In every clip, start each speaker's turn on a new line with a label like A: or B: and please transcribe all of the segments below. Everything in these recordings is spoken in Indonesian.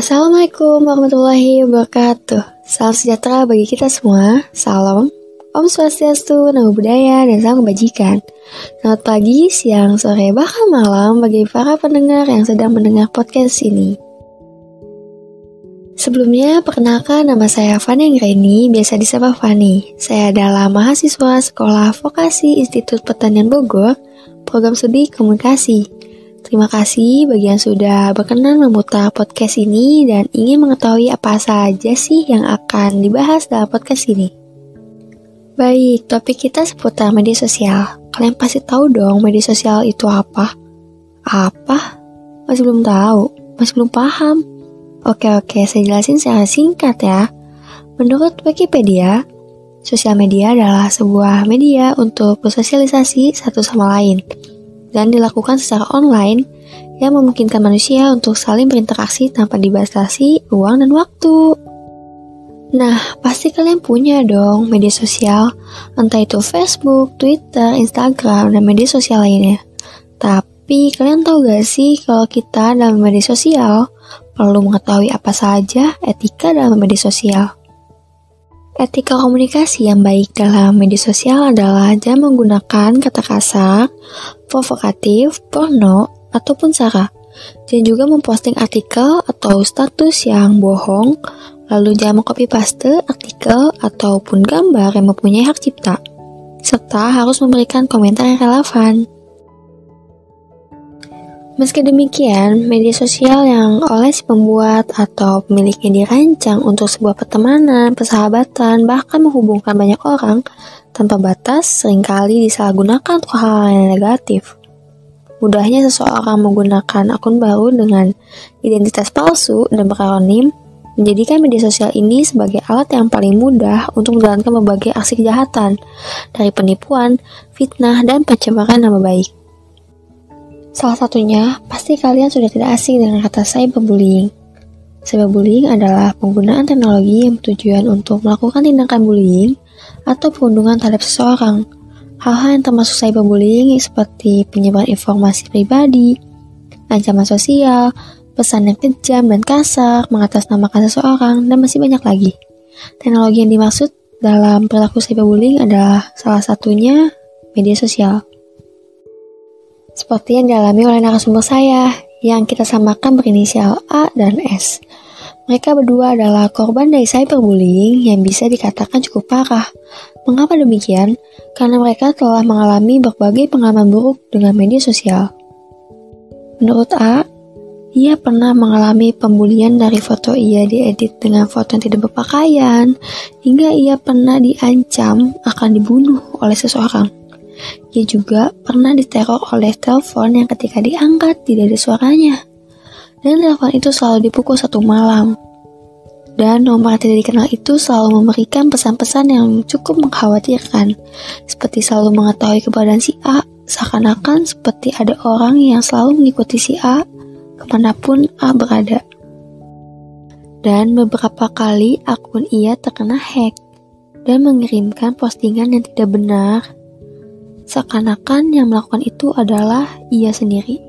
A: Assalamualaikum warahmatullahi wabarakatuh. Salam sejahtera bagi kita semua. Salam. Om Swastiastu, Namo Buddhaya, dan salam kebajikan. Selamat pagi, siang, sore, bahkan malam bagi para pendengar yang sedang mendengar podcast ini. Sebelumnya, perkenalkan nama saya Fani Anggreni, biasa disapa Fani. Saya adalah mahasiswa Sekolah Vokasi Institut Pertanian Bogor, program studi komunikasi. Terima kasih bagi yang sudah berkenan memutar podcast ini dan ingin mengetahui apa saja sih yang akan dibahas dalam podcast ini. Baik, topik kita seputar media sosial. Kalian pasti tahu dong media sosial itu apa? Apa? Masih belum tahu? Masih belum paham? Oke oke, saya jelasin secara singkat ya. Menurut Wikipedia, sosial media adalah sebuah media untuk bersosialisasi satu sama lain dan dilakukan secara online yang memungkinkan manusia untuk saling berinteraksi tanpa dibatasi ruang dan waktu. Nah, pasti kalian punya dong media sosial, entah itu Facebook, Twitter, Instagram, dan media sosial lainnya. Tapi kalian tahu gak sih kalau kita dalam media sosial perlu mengetahui apa saja etika dalam media sosial? Etika komunikasi yang baik dalam media sosial adalah jangan menggunakan kata kasar, provokatif, porno, ataupun sara. Dan juga memposting artikel atau status yang bohong, lalu jangan mengcopy paste artikel ataupun gambar yang mempunyai hak cipta, serta harus memberikan komentar yang relevan. Meski demikian, media sosial yang oleh si pembuat atau pemiliknya dirancang untuk sebuah pertemanan, persahabatan, bahkan menghubungkan banyak orang tanpa batas sering kali disalahgunakan untuk hal-hal yang negatif. Mudahnya seseorang menggunakan akun baru dengan identitas palsu dan berakronim menjadikan media sosial ini sebagai alat yang paling mudah untuk menjalankan berbagai aksi kejahatan, dari penipuan, fitnah, dan pencemaran nama baik. Salah satunya, pasti kalian sudah tidak asing dengan kata cyberbullying. Cyberbullying adalah penggunaan teknologi yang bertujuan untuk melakukan tindakan bullying atau perundungan terhadap seseorang. Hal-hal yang termasuk cyberbullying seperti penyebaran informasi pribadi, ancaman sosial, pesan yang kejam dan kasar, mengatasnamakan seseorang, dan masih banyak lagi. Teknologi yang dimaksud dalam perilaku cyberbullying adalah salah satunya media sosial. Seperti yang dialami oleh narasumber saya, yang kita samakan berinisial A dan S. Mereka berdua adalah korban dari cyberbullying yang bisa dikatakan cukup parah. Mengapa demikian? Karena mereka telah mengalami berbagai pengalaman buruk dengan media sosial. Menurut A, ia pernah mengalami pembulian dari foto ia diedit dengan foto yang tidak berpakaian, hingga ia pernah diancam akan dibunuh oleh seseorang. Ia juga pernah diteror oleh telepon yang ketika diangkat tidak ada suaranya. Dan telepon itu selalu dipukul satu malam. Dan nomor tidak dikenal itu selalu memberikan pesan-pesan yang cukup mengkhawatirkan. Seperti selalu mengetahui keberadaan si A, seakan-akan seperti ada orang yang selalu mengikuti si A ke mana pun A berada. Dan beberapa kali akun ia terkena hack dan mengirimkan postingan yang tidak benar seakan-akan yang melakukan itu adalah ia sendiri.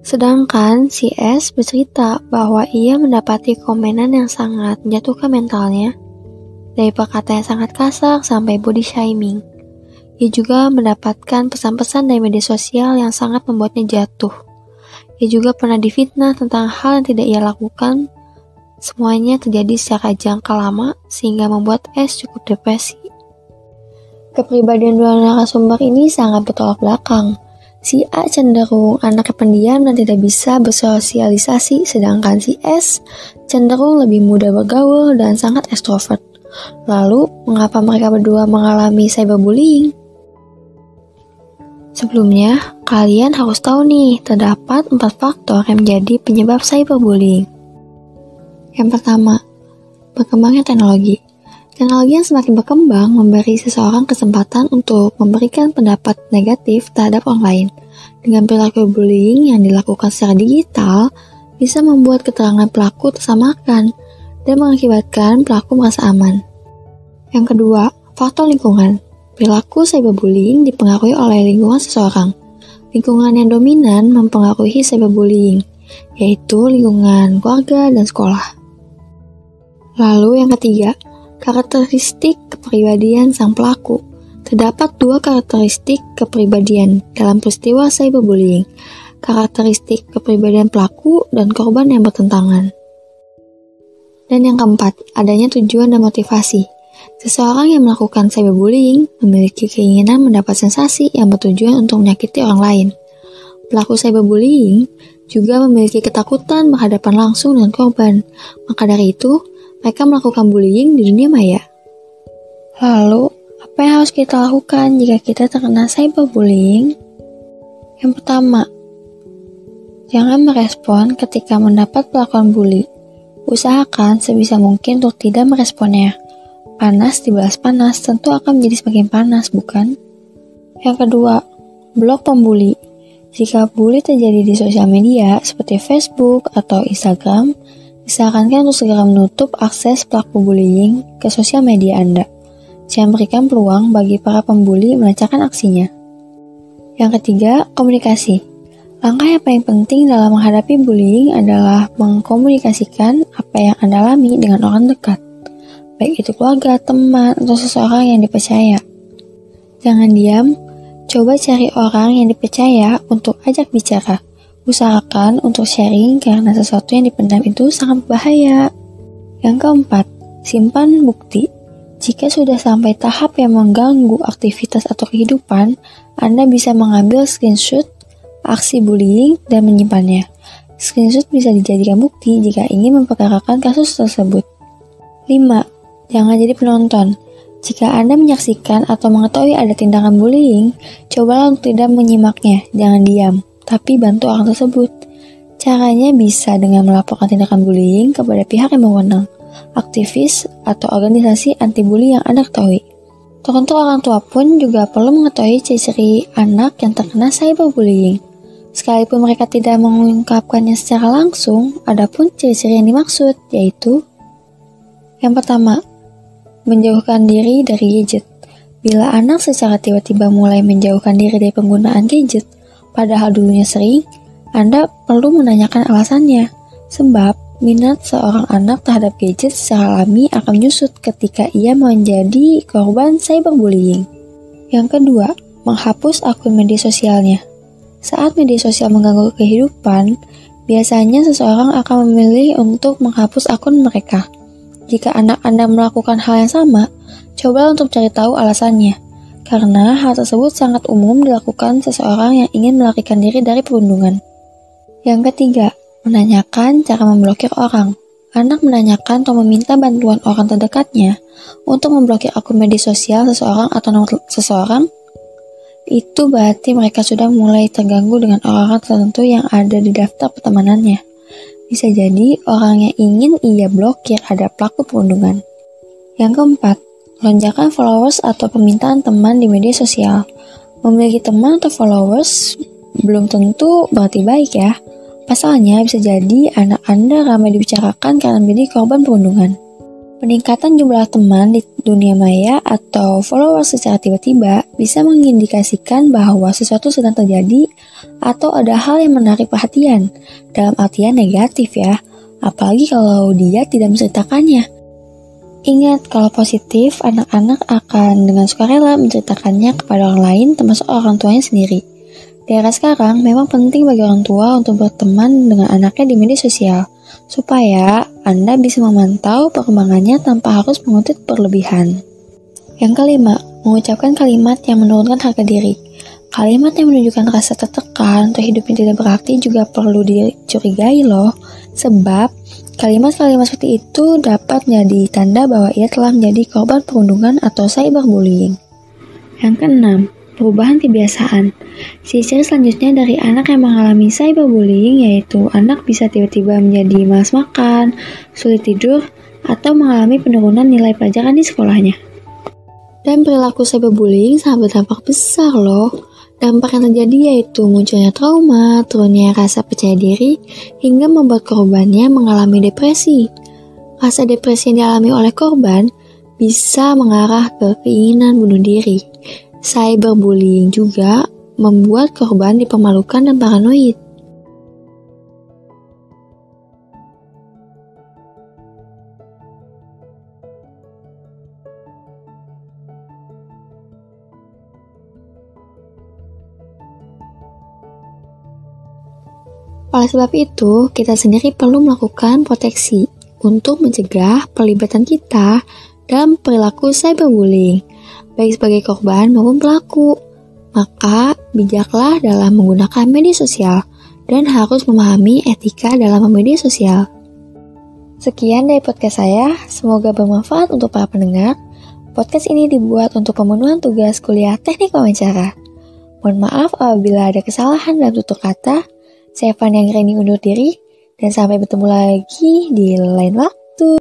A: Sedangkan si S bercerita bahwa ia mendapati komenan yang sangat menjatuhkan mentalnya, dari perkataan yang sangat kasar sampai body shaming. Ia juga mendapatkan pesan-pesan dari media sosial yang sangat membuatnya jatuh. Ia juga pernah difitnah tentang hal yang tidak ia lakukan. Semuanya terjadi secara jangka lama sehingga membuat S cukup depresi. Kepribadian dua narasumber ini sangat bertolak belakang. Si A cenderung anak pendiam dan tidak bisa bersosialisasi, sedangkan si S cenderung lebih mudah bergaul dan sangat ekstrovert. Lalu, mengapa mereka berdua mengalami cyberbullying? Sebelumnya, kalian harus tahu nih, terdapat empat faktor yang menjadi penyebab cyberbullying. Yang pertama, berkembangnya teknologi. Teknologi yang semakin berkembang memberi seseorang kesempatan untuk memberikan pendapat negatif terhadap orang lain. Dengan perilaku bullying yang dilakukan secara digital, bisa membuat keterangan pelaku tersamakan dan mengakibatkan pelaku merasa aman. Yang kedua, faktor lingkungan. Perilaku cyberbullying dipengaruhi oleh lingkungan seseorang. Lingkungan yang dominan mempengaruhi cyberbullying. yaitu lingkungan keluarga dan sekolah. Lalu yang ketiga, karakteristik kepribadian sang pelaku. Terdapat dua karakteristik kepribadian dalam peristiwa cyberbullying, karakteristik kepribadian pelaku dan korban yang bertentangan. Dan yang keempat, adanya tujuan dan motivasi. Seseorang yang melakukan cyberbullying memiliki keinginan mendapat sensasi yang bertujuan untuk menyakiti orang lain. Pelaku cyberbullying juga memiliki ketakutan berhadapan langsung dengan korban. Maka dari itu, mereka melakukan bullying di dunia maya. Lalu, apa yang harus kita lakukan jika kita terkena cyberbullying? Yang pertama, jangan merespon ketika mendapat perlakuan bully. Usahakan sebisa mungkin untuk tidak meresponnya. Panas dibalas panas tentu akan menjadi semakin panas, bukan? Yang kedua, blok pembuli. Jika bully terjadi di sosial media seperti Facebook atau Instagram, disarankan untuk segera menutup akses pelaku bullying ke sosial media Anda. Jangan berikan peluang bagi para pembuli melancarkan aksinya. Yang ketiga, komunikasi. Langkah yang paling penting dalam menghadapi bullying adalah mengkomunikasikan apa yang Anda alami dengan orang dekat, baik itu keluarga, teman, atau seseorang yang dipercaya. Jangan diam, coba cari orang yang dipercaya untuk ajak bicara. Usahakan untuk sharing karena sesuatu yang dipendam itu sangat bahaya. Yang keempat, simpan bukti. Jika sudah sampai tahap yang mengganggu aktivitas atau kehidupan, Anda bisa mengambil screenshot aksi bullying dan menyimpannya. Screenshot bisa dijadikan bukti jika ingin memperkarakan kasus tersebut. 5. Jangan jadi penonton. Jika Anda menyaksikan atau mengetahui ada tindakan bullying, cobalah untuk tidak menyimaknya, jangan diam, tapi bantu orang tersebut. Caranya bisa dengan melaporkan tindakan bullying kepada pihak yang berwenang, aktivis, atau organisasi anti-bully yang Anda ketahui. Teruntuk orang tua pun juga perlu mengetahui ciri-ciri anak yang terkena cyberbullying. Sekalipun mereka tidak mengungkapkannya secara langsung, ada pun ciri-ciri yang dimaksud, yaitu yang pertama, menjauhkan diri dari gadget. Bila anak secara tiba-tiba mulai menjauhkan diri dari penggunaan gadget, padahal dulunya sering, Anda perlu menanyakan alasannya. Sebab, minat seorang anak terhadap gadget secara alami akan menyusut ketika ia menjadi korban cyberbullying. Yang kedua, menghapus akun media sosialnya. Saat media sosial mengganggu kehidupan, biasanya seseorang akan memilih untuk menghapus akun mereka. Jika anak Anda melakukan hal yang sama, coba untuk cari tahu alasannya. Karena hal tersebut sangat umum dilakukan seseorang yang ingin melarikan diri dari perundungan. Yang ketiga, menanyakan cara memblokir orang. Anak menanyakan atau meminta bantuan orang terdekatnya untuk memblokir akun media sosial seseorang atau nomor seseorang itu berarti mereka sudah mulai terganggu dengan orang-orang tertentu yang ada di daftar pertemanannya. Bisa jadi orang yang ingin ia blokir ada pelaku perundungan. Yang keempat, lonjakan followers atau permintaan teman di media sosial. Memiliki teman atau followers belum tentu berarti baik ya. Pasalnya bisa jadi anak Anda ramai dibicarakan karena menjadi korban perundungan. Peningkatan jumlah teman di dunia maya atau followers secara tiba-tiba bisa mengindikasikan bahwa sesuatu sedang terjadi atau ada hal yang menarik perhatian, dalam artian negatif ya, apalagi kalau dia tidak menceritakannya. Ingat, kalau positif, anak-anak akan dengan sukarela menceritakannya kepada orang lain termasuk orang tuanya sendiri. Di era sekarang, memang penting bagi orang tua untuk berteman dengan anaknya di media sosial supaya Anda bisa memantau perkembangannya tanpa harus mengutip berlebihan. Yang kelima, mengucapkan kalimat yang menurunkan harga diri. Kalimat yang menunjukkan rasa tertekan atau hidup yang tidak berarti juga perlu dicurigai loh, sebab kalimat-kalimat seperti itu dapat menjadi tanda bahwa ia telah menjadi korban perundungan atau cyberbullying. Yang keenam, perubahan kebiasaan. Ciri selanjutnya dari anak yang mengalami cyberbullying yaitu anak bisa tiba-tiba menjadi malas makan, sulit tidur, atau mengalami penurunan nilai pelajaran di sekolahnya. Dan perilaku cyberbullying sangat berdampak besar loh. Dampak yang terjadi yaitu munculnya trauma, turunnya rasa percaya diri, hingga membuat korbannya mengalami depresi. Rasa depresi yang dialami oleh korban bisa mengarah ke keinginan bunuh diri. Cyberbullying juga membuat korban dipermalukan dan paranoid. Oleh sebab itu, kita sendiri perlu melakukan proteksi untuk mencegah pelibatan kita dalam perilaku cyberbullying, baik sebagai korban maupun pelaku. Maka, bijaklah dalam menggunakan media sosial dan harus memahami etika dalam media sosial. Sekian dari podcast saya, semoga bermanfaat untuk para pendengar. Podcast ini dibuat untuk pemenuhan tugas kuliah teknik wawancara. Mohon maaf apabila ada kesalahan dalam tutur kata. Saya yang Reni undur diri, dan sampai bertemu lagi di lain waktu.